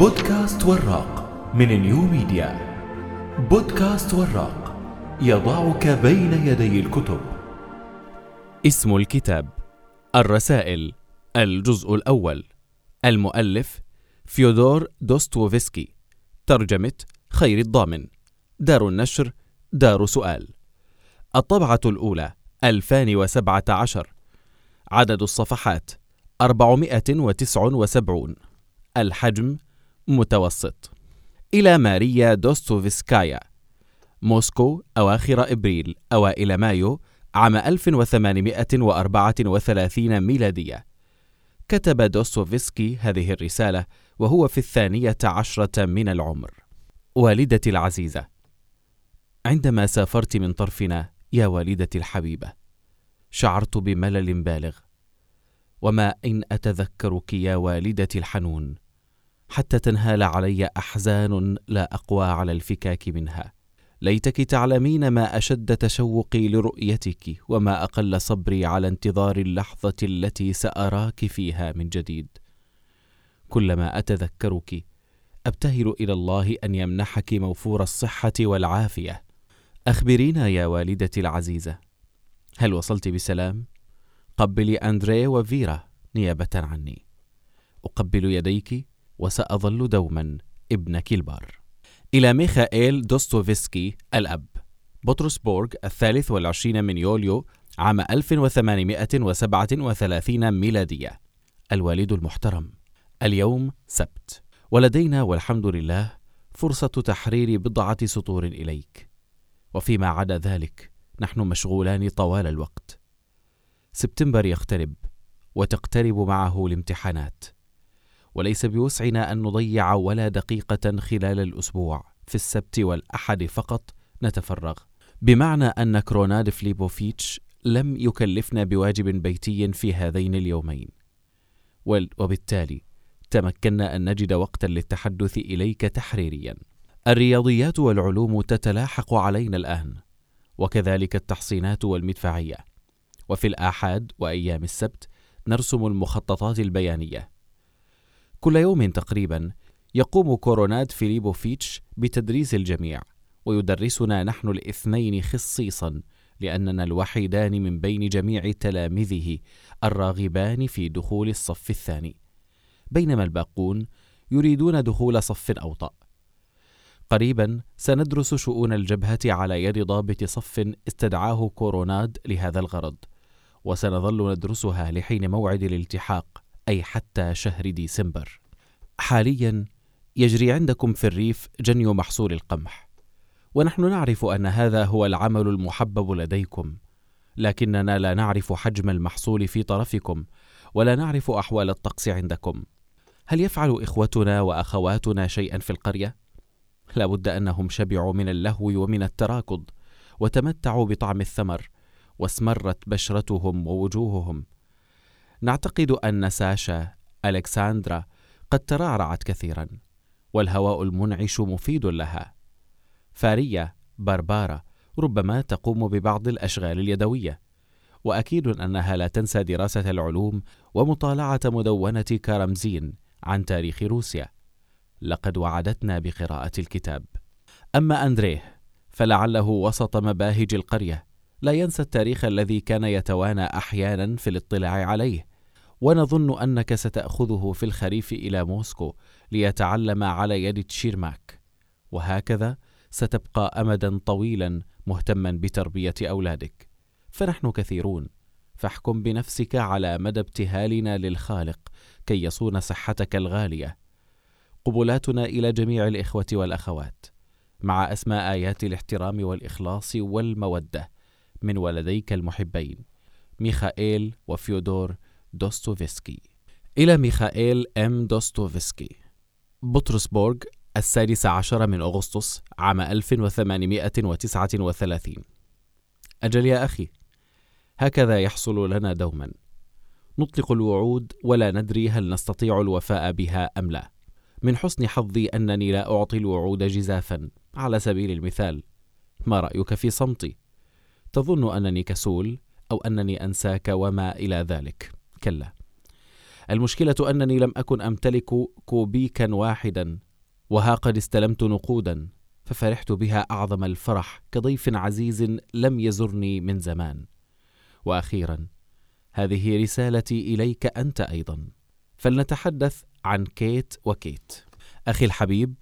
بودكاست وراق من نيو ميديا. بودكاست وراق يضعك بين يدي الكتب. اسم الكتاب الرسائل الجزء الأول. المؤلف فيودور دوستوفسكي ترجمة خير الضامن. دار النشر دار سؤال. الطبعة الأولى 2017 عدد الصفحات 479 الحجم متوسط. إلى ماريا دوستوفسكايا موسكو أواخر إبريل أوائل مايو عام 1834 ميلادية. كتب دوستوفسكي هذه الرسالة وهو في الثانية عشرة من العمر. والدتي العزيزة عندما سافرت من طرفنا يا والدتي الحبيبة شعرت بملل بالغ وما إن أتذكرك يا والدتي الحنون. حتى تنهال علي أحزان لا أقوى على الفكاك منها. ليتك تعلمين ما أشد تشوقي لرؤيتك وما أقل صبري على انتظار اللحظة التي سأراك فيها من جديد. كلما أتذكرك أبتهل إلى الله أن يمنحك موفور الصحة والعافية. أخبرينا يا والدتي العزيزة هل وصلت بسلام؟ قبلي أندري وفيرا نيابة عني. أقبل يديك. وسأظل دوما ابنك البار إلى ميخائيل دوستوفسكي الأب. بطرسبورغ الثالث والعشرين من يوليو عام 1837 ميلادية. الوالد المحترم. اليوم سبت. ولدينا والحمد لله فرصة تحرير بضعة سطور إليك. وفيما عدا ذلك نحن مشغولان طوال الوقت. سبتمبر يقترب وتقترب معه الامتحانات. وليس بوسعنا أن نضيع ولا دقيقة خلال الأسبوع. في السبت والأحد فقط نتفرغ. بمعنى أن كروناد فليبوفيتش لم يكلفنا بواجب بيتي في هذين اليومين. وبالتالي تمكنا أن نجد وقتا للتحدث إليك تحريريا. الرياضيات والعلوم تتلاحق علينا الآن وكذلك التحصينات والمدفعية. وفي الآحاد وأيام السبت نرسم المخططات البيانية. كل يوم تقريبا يقوم كوروناد فيليبوفيتش بتدريس الجميع ويدرسنا نحن الاثنين خصيصا لأننا الوحيدان من بين جميع تلامذه الراغبان في دخول الصف الثاني. بينما الباقون يريدون دخول صف أوطأ. قريبا سندرس شؤون الجبهة على يد ضابط صف استدعاه كوروناد لهذا الغرض وسنظل ندرسها لحين موعد الالتحاق. أي حتى شهر ديسمبر. حاليا يجري عندكم في الريف جني محصول القمح. ونحن نعرف أن هذا هو العمل المحبب لديكم لكننا لا نعرف حجم المحصول في طرفكم ولا نعرف أحوال الطقس عندكم. هل يفعل إخوتنا وأخواتنا شيئا في القرية؟ لابد أنهم شبعوا من اللهو ومن التراكض وتمتعوا بطعم الثمر واسمرت بشرتهم ووجوههم. نعتقد أن ساشا ألكساندرا قد ترعرعت كثيرا والهواء المنعش مفيد لها. فارية باربارا ربما تقوم ببعض الأشغال اليدوية وأكيد أنها لا تنسى دراسة العلوم ومطالعة مدونة كارمزين عن تاريخ روسيا. لقد وعدتنا بقراءة الكتاب. أما أندريه فلعله وسط مباهج القرية. لا ينسى التاريخ الذي كان يتوانى أحيانا في الاطلاع عليه. ونظن أنك ستأخذه في الخريف إلى موسكو ليتعلم على يد تشيرماك. وهكذا ستبقى أمدا طويلا مهتما بتربية أولادك. فنحن كثيرون فاحكم بنفسك على مدى ابتهالنا للخالق كي يصون صحتك الغالية. قبلاتنا إلى جميع الإخوة والأخوات مع أسماء آيات الاحترام والإخلاص والمودة من ولديك المحبين ميخائيل وفيودور دوستوفسكي إلى ميخائيل أم دوستوفسكي بطرسبورغ السادس عشر من أغسطس عام 1839 أجل يا أخي هكذا يحصل لنا دوما. نطلق الوعود ولا ندري هل نستطيع الوفاء بها أم لا. من حسن حظي أنني لا أعطي الوعود جزافا على سبيل المثال. ما رأيك في صمتي؟ تظن أنني كسول أو أنني أنساك وما إلى ذلك. كلا. المشكلة أنني لم أكن أمتلك كوبيكا واحدا وها قد استلمت نقودا ففرحت بها أعظم الفرح كضيف عزيز لم يزرني من زمان. وأخيرا هذه رسالتي إليك أنت أيضا. فلنتحدث عن كيت وكيت. أخي الحبيب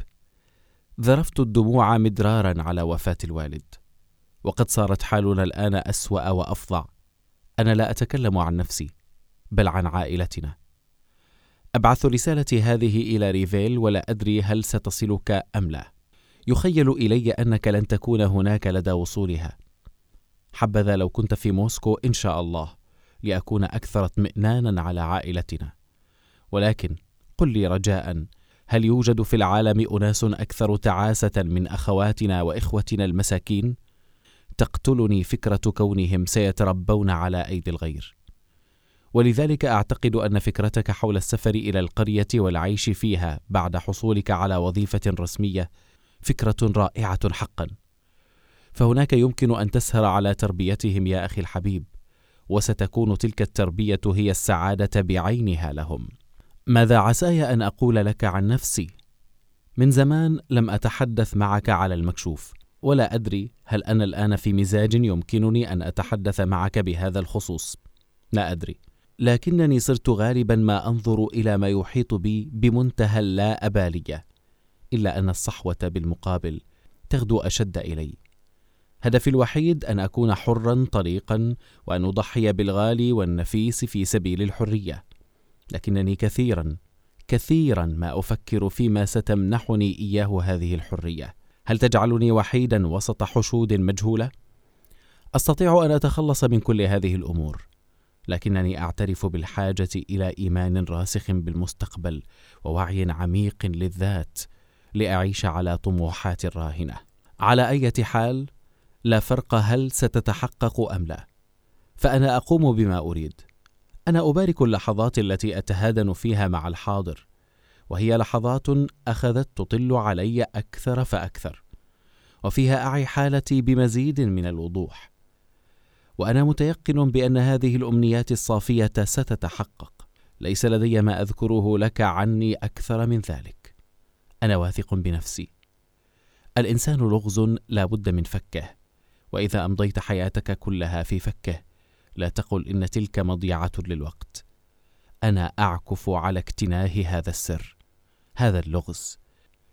ذرفت الدموع مدرارا على وفاة الوالد وقد صارت حالنا الآن أسوأ وأفظع. أنا لا أتكلم عن نفسي. بل عن عائلتنا. أبعث رسالتي هذه إلى ريفيل ولا أدري هل ستصلك أم لا. يخيل إلي أنك لن تكون هناك لدى وصولها. حبذا لو كنت في موسكو إن شاء الله لأكون أكثر اطمئنانا على عائلتنا. ولكن قل لي رجاء هل يوجد في العالم أناس أكثر تعاسة من أخواتنا وإخوتنا المساكين؟ تقتلني فكرة كونهم سيتربون على أيدي الغير. ولذلك أعتقد أن فكرتك حول السفر إلى القرية والعيش فيها بعد حصولك على وظيفة رسمية فكرة رائعة حقا. فهناك يمكن أن تسهر على تربيتهم يا أخي الحبيب وستكون تلك التربية هي السعادة بعينها لهم. ماذا عساي أن أقول لك عن نفسي؟ من زمان لم أتحدث معك على المكشوف ولا أدري هل أنا الآن في مزاج يمكنني أن أتحدث معك بهذا الخصوص. لا أدري. لكنني صرت غالبا ما أنظر إلى ما يحيط بي بمنتهى اللا أبالية إلا أن الصحوة بالمقابل تغدو أشد إلي. هدفي الوحيد أن أكون حرا طليقا وأن أضحي بالغالي والنفيس في سبيل الحرية. لكنني كثيرا كثيرا ما أفكر فيما ستمنحني إياه هذه الحرية. هل تجعلني وحيدا وسط حشود مجهولة؟ أستطيع أن أتخلص من كل هذه الأمور. لكنني أعترف بالحاجة إلى إيمان راسخ بالمستقبل ووعي عميق للذات لأعيش على طموحات راهنه على أي حال لا فرق هل ستتحقق أم لا. فأنا أقوم بما أريد. أنا أبارك اللحظات التي أتهادن فيها مع الحاضر وهي لحظات أخذت تطل علي أكثر فأكثر وفيها أعي حالتي بمزيد من الوضوح. وأنا متيقن بأن هذه الأمنيات الصافية ستتحقق. ليس لدي ما أذكره لك عني أكثر من ذلك. أنا واثق بنفسي. الإنسان لغز لا بد من فكه وإذا أمضيت حياتك كلها في فكه لا تقل إن تلك مضيعة للوقت. أنا أعكف على اكتناه هذا السر هذا اللغز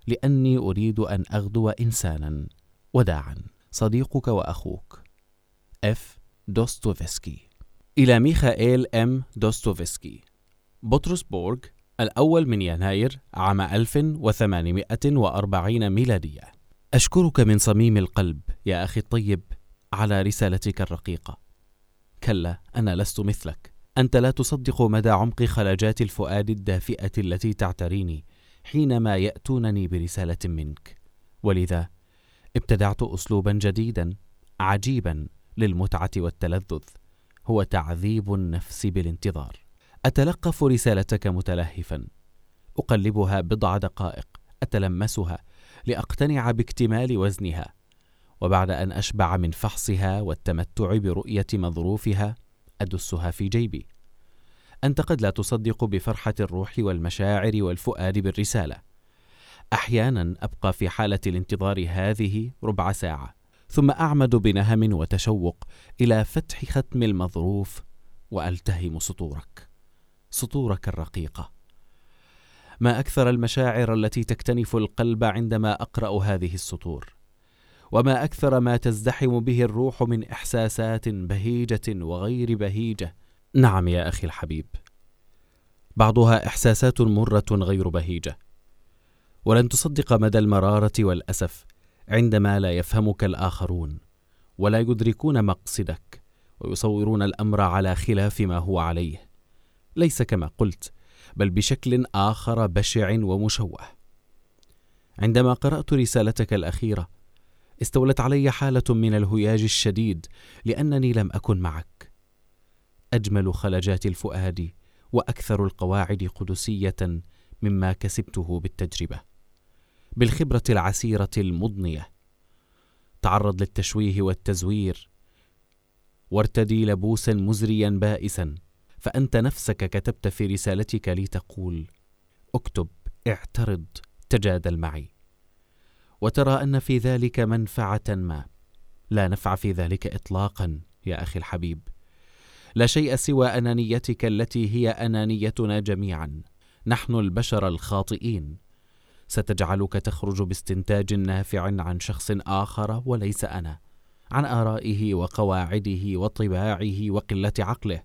لأني أريد أن أغدو إنسانا وداعا صديقك وأخوك. اف دوستويفسكي. إلى ميخائيل إم. دوستويفسكي. بطرسبورغ الأول من يناير عام 1840 ميلادية. أشكرك من صميم القلب يا أخي الطيب على رسالتك الرقيقة. كلا أنا لست مثلك. أنت لا تصدق مدى عمق خلجات الفؤاد الدافئة التي تعتريني حينما يأتونني برسالة منك. ولذا ابتدعت اسلوبا جديدا عجيبا للمتعة والتلذذ. هو تعذيب النفس بالانتظار. أتلقف رسالتك متلهفا. أقلبها بضع دقائق. أتلمسها. لأقتنع باكتمال وزنها. وبعد أن أشبع من فحصها والتمتع برؤية مظروفها أدسها في جيبي. أنت قد لا تصدق بفرحة الروح والمشاعر والفؤاد بالرسالة. أحيانا أبقى في حالة الانتظار هذه ربع ساعة. ثم أعمد بنهم وتشوق إلى فتح ختم المظروف وألتهم سطورك سطورك الرقيقة. ما أكثر المشاعر التي تكتنف القلب عندما أقرأ هذه السطور وما أكثر ما تزدحم به الروح من إحساسات بهيجة وغير بهيجة. نعم يا أخي الحبيب بعضها إحساسات مرة غير بهيجة. ولن تصدق مدى المرارة والأسف عندما لا يفهمك الآخرون ولا يدركون مقصدك ويصورون الأمر على خلاف ما هو عليه. ليس كما قلت بل بشكل آخر بشع ومشوه. عندما قرأت رسالتك الأخيرة استولت علي حالة من الهياج الشديد لأنني لم أكن معك. أجمل خلجات الفؤاد وأكثر القواعد قدسية مما كسبته بالتجربة. بالخبرة العسيرة المضنية. تعرض للتشويه والتزوير. وارتدي لبوسا مزريا بائسا. فأنت نفسك كتبت في رسالتك لي تقول اكتب اعترض تجادل معي. وترى أن في ذلك منفعة ما. لا نفع في ذلك إطلاقا يا أخي الحبيب. لا شيء سوى أنانيتك التي هي أنانيتنا جميعا. نحن البشر الخاطئين. ستجعلك تخرج باستنتاج نافع عن شخص آخر وليس أنا عن آرائه وقواعده وطباعه وقلة عقله.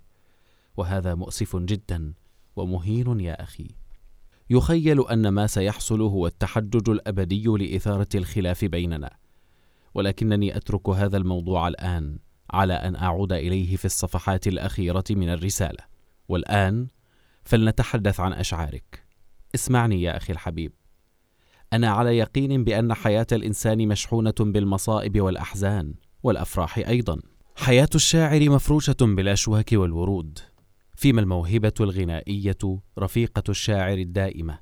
وهذا مؤسف جدا ومهين يا أخي. يخيل أن ما سيحصل هو التحجج الأبدي لإثارة الخلاف بيننا. ولكنني أترك هذا الموضوع الآن على أن أعود إليه في الصفحات الأخيرة من الرسالة. والآن فلنتحدث عن أشعارك. اسمعني يا أخي الحبيب. أنا على يقين بأن حياة الإنسان مشحونة بالمصائب والأحزان والأفراح أيضا. حياة الشاعر مفروشة بالاشواك والورود. فيما الموهبة الغنائية رفيقة الشاعر الدائمة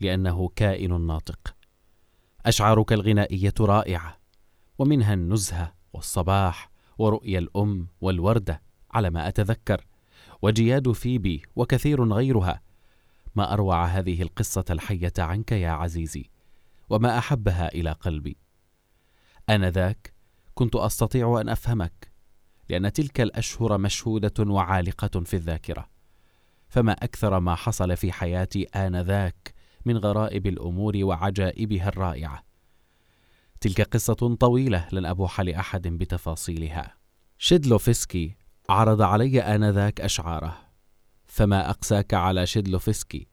لأنه كائن ناطق. أشعارك الغنائية رائعة ومنها النزهة والصباح ورؤيا الأم والوردة على ما أتذكر وجياد فيبي وكثير غيرها. ما أروع هذه القصة الحية عنك يا عزيزي؟ وما أحبها إلى قلبي. انذاك كنت أستطيع أن أفهمك لأن تلك الأشهر مشهودة وعالقة في الذاكرة. فما أكثر ما حصل في حياتي انذاك من غرائب الأمور وعجائبها الرائعة. تلك قصة طويلة لن أبوح لأحد بتفاصيلها. شيدلوفسكي عرض علي انذاك أشعاره. فما أقساك على شيدلوفسكي؟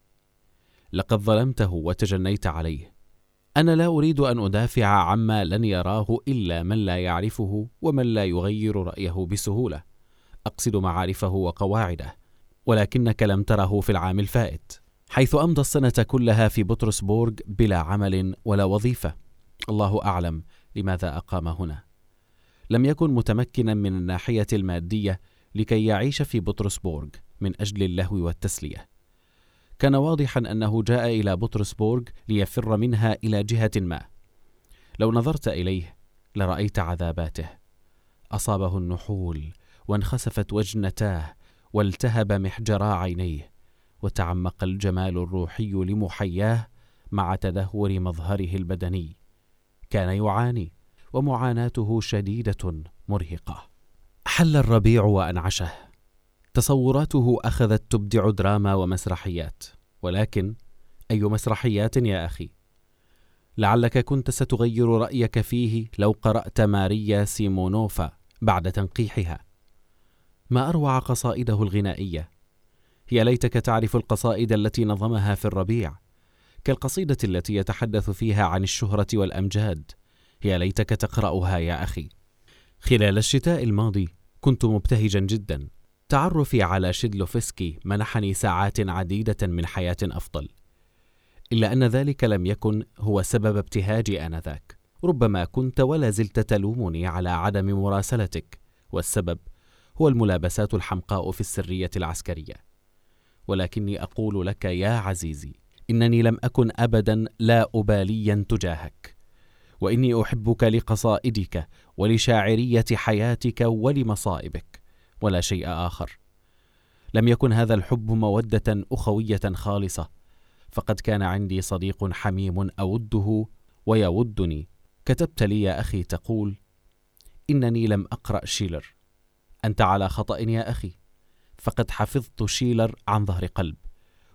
لقد ظلمته وتجنيت عليه. أنا لا أريد أن أدافع عما لن يراه إلا من لا يعرفه ومن لا يغير رأيه بسهولة. أقصد معارفه وقواعده ولكنك لم تره في العام الفائت حيث أمضى السنة كلها في بطرسبورغ بلا عمل ولا وظيفة. الله أعلم لماذا أقام هنا. لم يكن متمكنا من الناحية المادية لكي يعيش في بطرسبورغ من أجل اللهو والتسلية. كان واضحا أنه جاء إلى بطرسبورغ ليفر منها إلى جهة ما. لو نظرت إليه لرأيت عذاباته. أصابه النحول وانخسفت وجنتاه والتهب محجرا عينيه وتعمق الجمال الروحي لمحياه مع تدهور مظهره البدني. كان يعاني ومعاناته شديدة مرهقة. حل الربيع وأنعشه. تصوراته أخذت تبدع دراما ومسرحيات. ولكن أي مسرحيات يا أخي؟ لعلك كنت ستغير رأيك فيه لو قرأت ماريا سيمونوفا بعد تنقيحها. ما أروع قصائده الغنائية؟ يا ليتك تعرف القصائد التي نظمها في الربيع. كالقصيدة التي يتحدث فيها عن الشهرة والأمجاد يا ليتك تقرأها يا أخي. خلال الشتاء الماضي كنت مبتهجا جدا. تعرفي على شيدلوفسكي منحني ساعات عديدة من حياة أفضل. إلا أن ذلك لم يكن هو سبب ابتهاجي آنذاك. ربما كنت ولا زلت تلومني على عدم مراسلتك والسبب هو الملابسات الحمقاء في السرية العسكرية. ولكني أقول لك يا عزيزي إنني لم أكن ابدا لا اباليا تجاهك. وإني أحبك لقصائدك ولشاعرية حياتك ولمصائبك. ولا شيء آخر. لم يكن هذا الحب مودة أخوية خالصة فقد كان عندي صديق حميم أوده ويودني. كتبت لي يا أخي تقول إنني لم أقرأ شيلر. أنت على خطأ يا أخي فقد حفظت شيلر عن ظهر قلب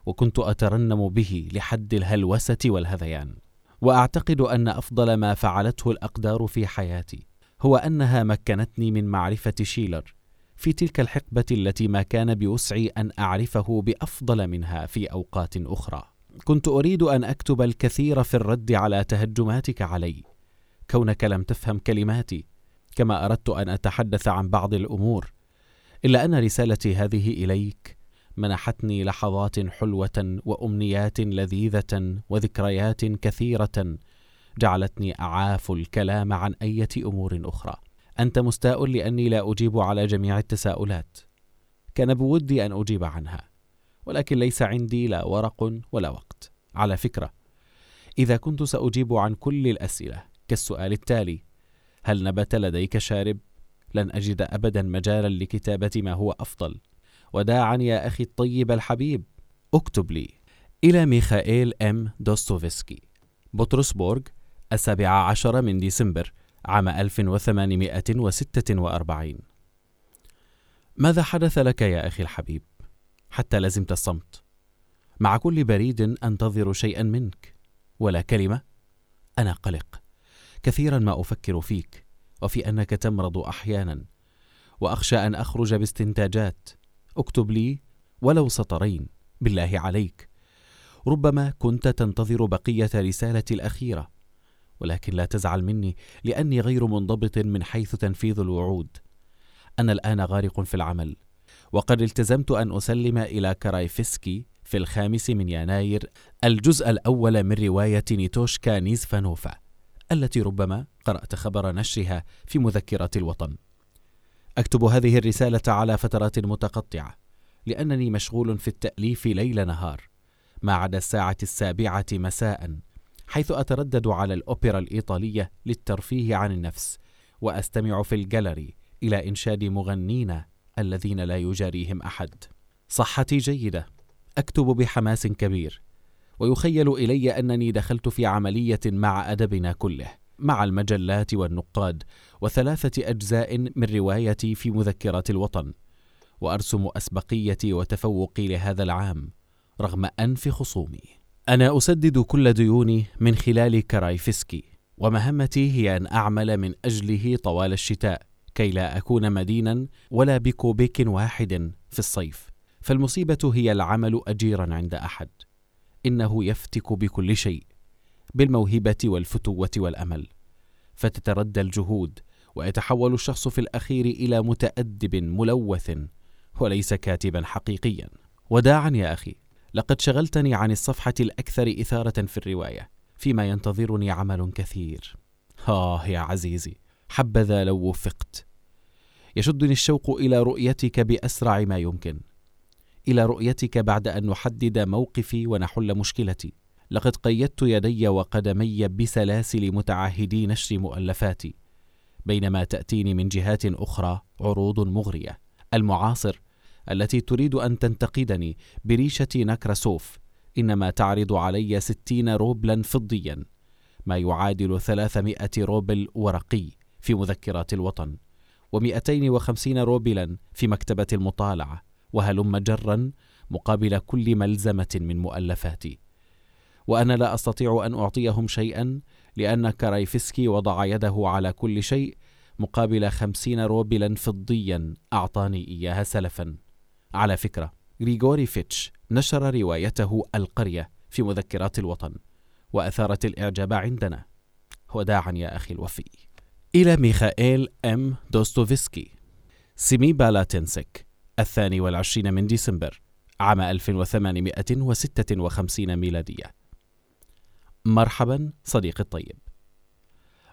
وكنت أترنم به لحد الهلوسة والهذيان. وأعتقد أن أفضل ما فعلته الأقدار في حياتي هو أنها مكنتني من معرفة شيلر. في تلك الحقبة التي ما كان بوسعي أن أعرفه بأفضل منها في أوقات أخرى. كنت أريد أن أكتب الكثير في الرد على تهجماتك علي. كونك لم تفهم كلماتي كما أردت أن أتحدث عن بعض الأمور. إلا أن رسالتي هذه إليك منحتني لحظات حلوة وأمنيات لذيذة وذكريات كثيرة جعلتني أعاف الكلام عن أية أمور أخرى. أنت مستاء لأني لا أجيب على جميع التساؤلات. كان بودي أن أجيب عنها ولكن ليس عندي لا ورق ولا وقت. على فكرة إذا كنت سأجيب عن كل الأسئلة كالسؤال التالي هل نبت لديك شارب؟ لن أجد ابدا مجالا لكتابة ما هو أفضل. وداعا يا أخي الطيب الحبيب اكتب لي. إلى ميخائيل أم دوستوفسكي بطرسبورغ السابع عشر من ديسمبر. عام 1846 ماذا حدث لك يا أخي الحبيب؟ حتى لزمت الصمت. مع كل بريد أنتظر شيئا منك ولا كلمة أنا قلق. كثيرا ما أفكر فيك وفي أنك تمرض أحيانا وأخشى أن أخرج باستنتاجات. اكتب لي ولو سطرين بالله عليك. ربما كنت تنتظر بقية رسالتي الأخيرة. ولكن لا تزعل مني لأني غير منضبط من حيث تنفيذ الوعود. أنا الآن غارق في العمل وقد التزمت أن أسلم إلى كرايفسكي في الخامس من يناير الجزء الأول من رواية نيتوشكا نيزفانوفا التي ربما قرأت خبر نشرها في مذكرة الوطن. أكتب هذه الرسالة على فترات متقطعة لأنني مشغول في التأليف ليل نهار ما عدا الساعة السابعة مساء. حيث أتردد على الأوبرا الإيطالية للترفيه عن النفس وأستمع في الجاليري إلى إنشاد مغنين الذين لا يجاريهم أحد. صحتي جيدة. أكتب بحماس كبير. ويخيل إلي أنني دخلت في عملية مع أدبنا كله مع المجلات والنقاد وثلاثة أجزاء من روايتي في مذكرة الوطن. وأرسم أسبقيتي وتفوقي لهذا العام رغم أنف خصومي. أنا أسدد كل ديوني من خلال كرايفسكي ومهمتي هي أن أعمل من أجله طوال الشتاء كي لا أكون مدينا ولا بكوبيك واحد في الصيف. فالمصيبة هي العمل أجيرا عند أحد. إنه يفتك بكل شيء بالموهبة والفتوة والأمل. فتتردى الجهود ويتحول الشخص في الأخير إلى متأدب ملوث وليس كاتبا حقيقيا. وداعا يا أخي لقد شغلتني عن الصفحة الأكثر إثارة في الرواية فيما ينتظرني عمل كثير. آه يا عزيزي حبذا لو وفقت. يشدني الشوق إلى رؤيتك بأسرع ما يمكن. إلى رؤيتك بعد أن نحدد موقفي ونحل مشكلتي. لقد قيدت يدي وقدمي بسلاسل متعهدي نشر مؤلفاتي بينما تأتيني من جهات أخرى عروض مغرية. المعاصر التي تريد أن تنتقدني بريشة نكراسوف إنما تعرض علي ستين روبلا فضيا. ما يعادل ثلاثمائة روبل ورقي في مذكرات الوطن ومئتين وخمسين روبلا في مكتبة المطالعة وهلم جرا مقابل كل ملزمة من مؤلفاتي. وأنا لا أستطيع أن أعطيهم شيئا لأن كرايفسكي وضع يده على كل شيء مقابل خمسين روبلا فضيا أعطاني إياها سلفا. على فكرة غريغوروفيتش نشر روايته القرية في مذكرات الوطن وأثارت الإعجاب عندنا. وداعا يا أخي الوفي. إلى ميخائيل أم دوستوفسكي سيمي بالاتنسك الثاني والعشرين من ديسمبر عام 1856 ميلادية. مرحبا صديقي الطيب.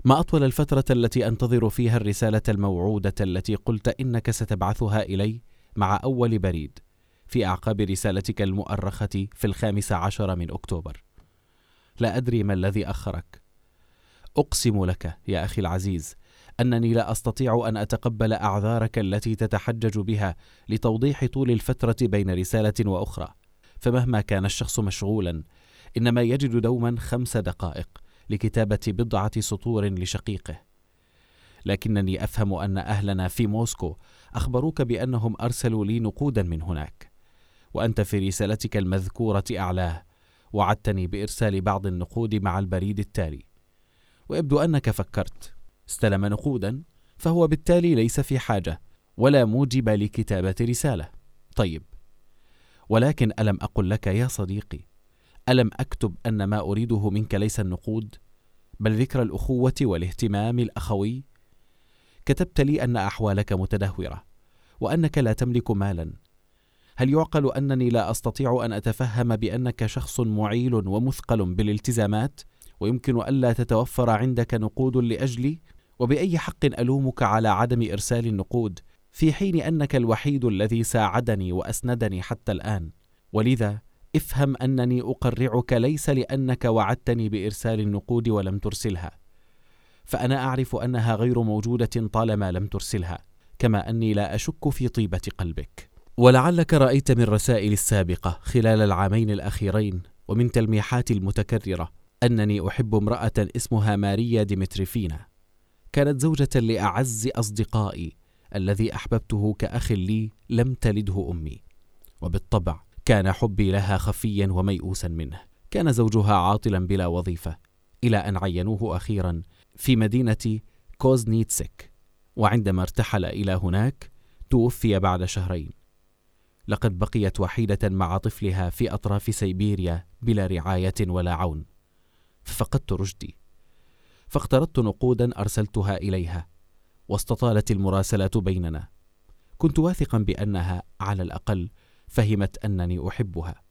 ما أطول الفترة التي أنتظر فيها الرسالة الموعودة التي قلت إنك ستبعثها إلي؟ مع أول بريد في أعقاب رسالتك المؤرخة في الخامس عشر من أكتوبر. لا أدري ما الذي أخرك. أقسم لك يا أخي العزيز أنني لا أستطيع أن أتقبل أعذارك التي تتحجج بها لتوضيح طول الفترة بين رسالة وأخرى. فمهما كان الشخص مشغولا إنما يجد دوما خمس دقائق لكتابة بضعة سطور لشقيقه. لكنني أفهم أن أهلنا في موسكو أخبروك بأنهم أرسلوا لي نقودا من هناك. وأنت في رسالتك المذكورة أعلاه وعدتني بإرسال بعض النقود مع البريد التالي. ويبدو أنك فكرت. استلم نقودا فهو بالتالي ليس في حاجة ولا موجب لكتابة رسالة. طيب. ولكن ألم أقل لك يا صديقي؟ ألم أكتب أن ما أريده منك ليس النقود؟ بل ذكر الأخوة والاهتمام الأخوي؟ كتبت لي أن أحوالك متدهورة وأنك لا تملك مالا. هل يعقل أنني لا أستطيع أن أتفهم بأنك شخص معيل ومثقل بالالتزامات؟ ويمكن ألا تتوفر عندك نقود لأجلي؟ وبأي حق ألومك على عدم إرسال النقود في حين أنك الوحيد الذي ساعدني وأسندني حتى الآن؟ ولذا افهم أنني أقرعك ليس لأنك وعدتني بإرسال النقود ولم ترسلها. فأنا أعرف أنها غير موجودة طالما لم ترسلها كما أني لا أشك في طيبة قلبك. ولعلك رأيت من رسائلي السابقة خلال العامين الأخيرين ومن تلميحاتي المتكررة أنني أحب امرأة اسمها ماريا ديمتريفينا. كانت زوجة لأعز أصدقائي الذي أحببته كأخ لي لم تلده أمي. وبالطبع كان حبي لها خفيا وميؤوسا منه. كان زوجها عاطلا بلا وظيفة إلى أن عينوه أخيرا في مدينة كوزنيتسك وعندما ارتحل إلى هناك توفي بعد شهرين. لقد بقيت وحيدة مع طفلها في أطراف سيبيريا بلا رعاية ولا عون. ففقدت رشدي. فاقترضت نقودا أرسلتها إليها واستطالت المراسلات بيننا. كنت واثقا بأنها على الأقل فهمت أنني أحبها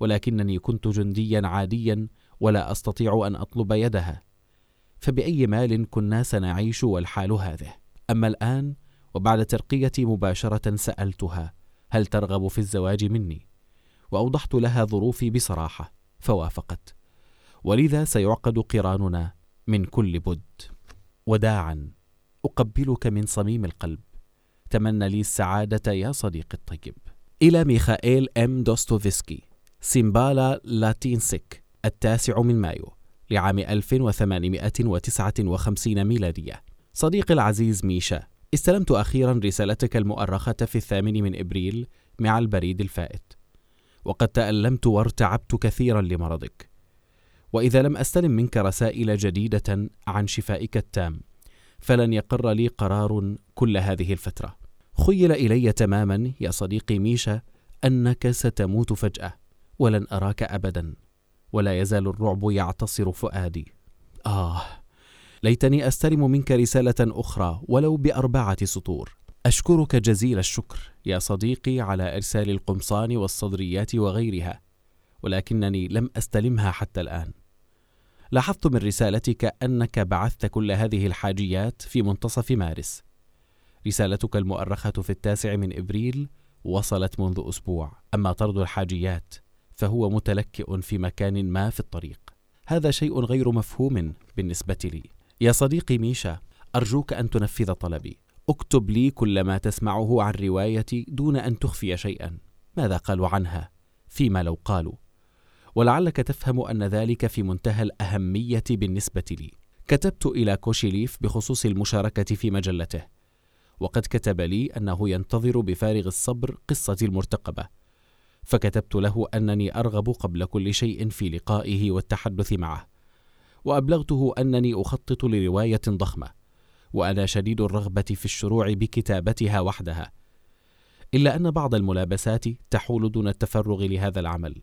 ولكنني كنت جنديا عاديا ولا أستطيع أن أطلب يدها. فبأي مال كنا سنعيش والحال هذه؟ أما الآن وبعد ترقيتي مباشرة سألتها هل ترغب في الزواج مني؟ وأوضحت لها ظروفي بصراحة فوافقت. ولذا سيعقد قراننا من كل بد. وداعا أقبلك من صميم القلب. تمنى لي السعادة يا صديقي الطيب. إلى ميخائيل أم دوستوفسكي سيمبالا لاتينسك التاسع من مايو. لعام 1859 ميلادية. صديقي العزيز ميشا استلمت أخيرا رسالتك المؤرخة في الثامن من إبريل مع البريد الفائت. وقد تألمت وارتعبت كثيرا لمرضك. وإذا لم أستلم منك رسائل جديدة عن شفائك التام فلن يقر لي قرار كل هذه الفترة. خيل إلي تماما يا صديقي ميشا أنك ستموت فجأة ولن أراك أبدا. ولا يزال الرعب يعتصر فؤادي. آه ليتني أستلم منك رسالة أخرى ولو بأربعة سطور. أشكرك جزيل الشكر يا صديقي على إرسال القمصان والصدريات وغيرها ولكنني لم أستلمها حتى الآن. لاحظت من رسالتك أنك بعثت كل هذه الحاجيات في منتصف مارس. رسالتك المؤرخة في التاسع من إبريل وصلت منذ أسبوع. أما طرد الحاجيات فهو متلكئ في مكان ما في الطريق. هذا شيء غير مفهوم بالنسبة لي. يا صديقي ميشا أرجوك أن تنفذ طلبي. اكتب لي كل ما تسمعه عن روايتي دون أن تخفي شيئا. ماذا قالوا عنها؟ فيما لو قالوا. ولعلك تفهم أن ذلك في منتهى الأهمية بالنسبة لي. كتبت إلى كوشيليف بخصوص المشاركة في مجلته. وقد كتب لي أنه ينتظر بفارغ الصبر قصتي المرتقبة. فكتبت له أنني أرغب قبل كل شيء في لقائه والتحدث معه وأبلغته أنني أخطط لرواية ضخمة وأنا شديد الرغبة في الشروع بكتابتها وحدها إلا أن بعض الملابسات تحول دون التفرغ لهذا العمل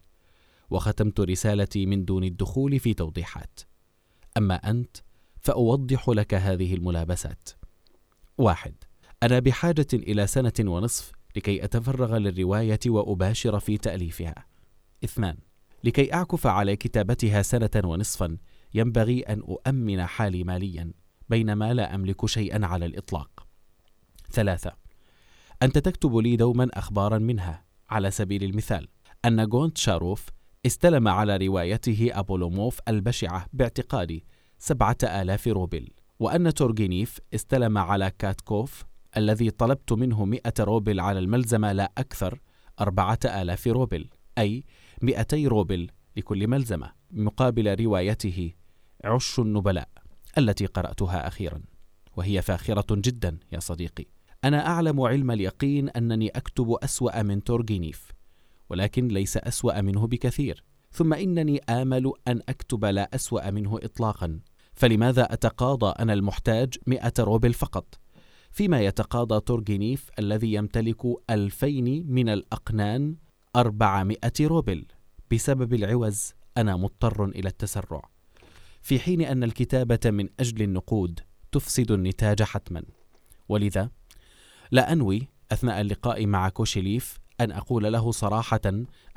وختمت رسالتي من دون الدخول في توضيحات. أما أنت فأوضح لك هذه الملابسات. واحد أنا بحاجة إلى سنة ونصف لكي أتفرغ للرواية وأباشر في تأليفها. اثنان لكي أعكف على كتابتها سنة ونصفا ينبغي أن أؤمن حالي ماليا بينما لا أملك شيئا على الإطلاق. ثلاثة أنت تكتب لي دوما أخبارا منها على سبيل المثال أن جونتشاروف استلم على روايته أوبلوموف البشعة باعتقادي سبعة آلاف روبل وأن تورجينيف استلم على كاتكوف الذي طلبت منه مئة روبل على الملزمة لا أكثر أربعة آلاف روبل أي مئتي روبل لكل ملزمة مقابل روايته عش النبلاء التي قرأتها أخيرا وهي فاخرة جدا يا صديقي. أنا أعلم علم اليقين أنني أكتب أسوأ من تورجينيف ولكن ليس أسوأ منه بكثير. ثم إنني آمل أن أكتب لا أسوأ منه إطلاقا. فلماذا أتقاضى أنا المحتاج مئة روبل فقط؟ فيما يتقاضى تورجينيف الذي يمتلك ألفين من الأقنان أربعمائة روبل. بسبب العوز أنا مضطر إلى التسرع. في حين أن الكتابة من أجل النقود تفسد النتاج حتما. ولذا أنوي أثناء اللقاء مع كوشيليف أن أقول له صراحة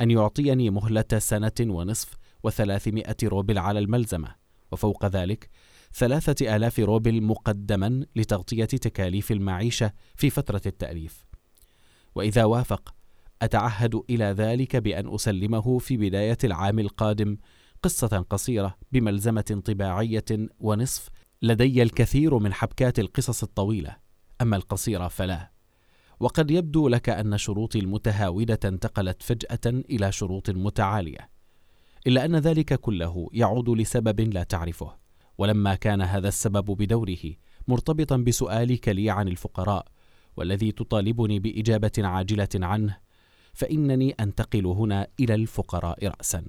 أن يعطيني مهلة سنة ونصف وثلاثمائة روبل على الملزمة وفوق ذلك ثلاثة آلاف روبل مقدما لتغطية تكاليف المعيشة في فترة التأليف. وإذا وافق أتعهد إلى ذلك بأن أسلمه في بداية العام القادم قصة قصيرة بملزمة طباعية ونصف لدي الكثير من حبكات القصص الطويلة. أما القصيرة فلا. وقد يبدو لك أن شروطي المتهاودة انتقلت فجأة إلى شروط متعالية إلا أن ذلك كله يعود لسبب لا تعرفه. ولما كان هذا السبب بدوره مرتبطا بسؤالك لي عن الفقراء والذي تطالبني بإجابة عاجلة عنه فإنني أنتقل هنا إلى الفقراء راسا.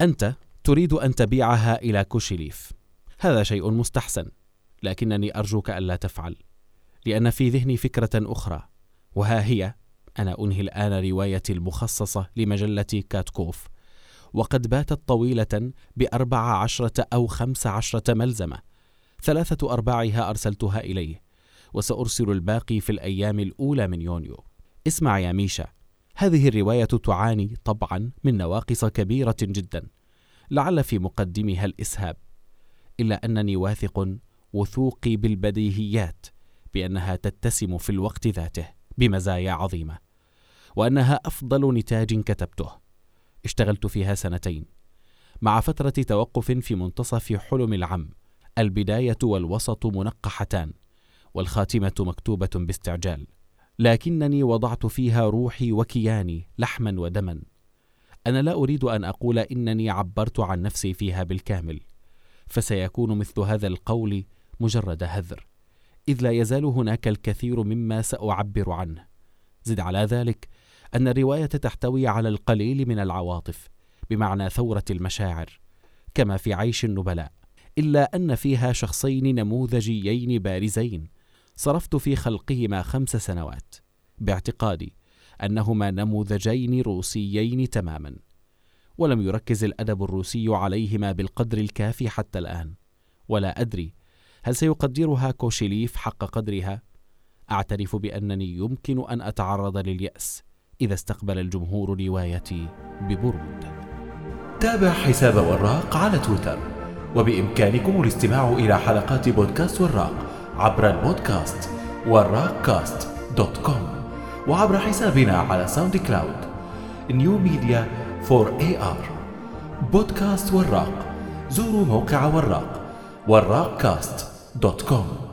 أنت تريد أن تبيعها إلى كوشيليف هذا شيء مستحسن لكنني أرجوك ألا تفعل لأن في ذهني فكرة أخرى وها هي أنا أنهي الآن روايتي المخصصة لمجلة كاتكوف. وقد باتت طويلة بأربع عشرة أو خمس عشرة ملزمة. ثلاثة أرباعها أرسلتها إليه وسأرسل الباقي في الأيام الأولى من يونيو. اسمع يا ميشا هذه الرواية تعاني طبعا من نواقص كبيرة جدا. لعل في مقدمها الإسهاب. إلا أنني واثق وثوقي بالبديهيات بأنها تتسم في الوقت ذاته بمزايا عظيمة وأنها أفضل نتاج كتبته. اشتغلت فيها سنتين. مع فترة توقف في منتصف حلم العم البداية والوسط منقحتان والخاتمة مكتوبة باستعجال. لكنني وضعت فيها روحي وكياني لحما ودما. أنا لا أريد أن أقول إنني عبرت عن نفسي فيها بالكامل فسيكون مثل هذا القول مجرد هذر. إذ لا يزال هناك الكثير مما سأعبر عنه. زد على ذلك أن الرواية تحتوي على القليل من العواطف بمعنى ثورة المشاعر كما في عيش النبلاء إلا أن فيها شخصين نموذجيين بارزين صرفت في خلقهما خمس سنوات باعتقادي أنهما نموذجين روسيين تماما ولم يركز الأدب الروسي عليهما بالقدر الكافي حتى الآن ولا أدري هل سيقدرها كوشيليف حق قدرها أعترف بأنني يمكن أن أتعرض لليأس. إذا استقبل الجمهور روايتي ببرود تابع حساب وراق على تويتر وبإمكانكم الاستماع إلى حلقات بودكاست وراق عبر البودكاست وراقكاست dot com وعبر حسابنا على SoundCloud new media for AR. بودكاست وراق زوروا موقع وراق وراقكاست dot com.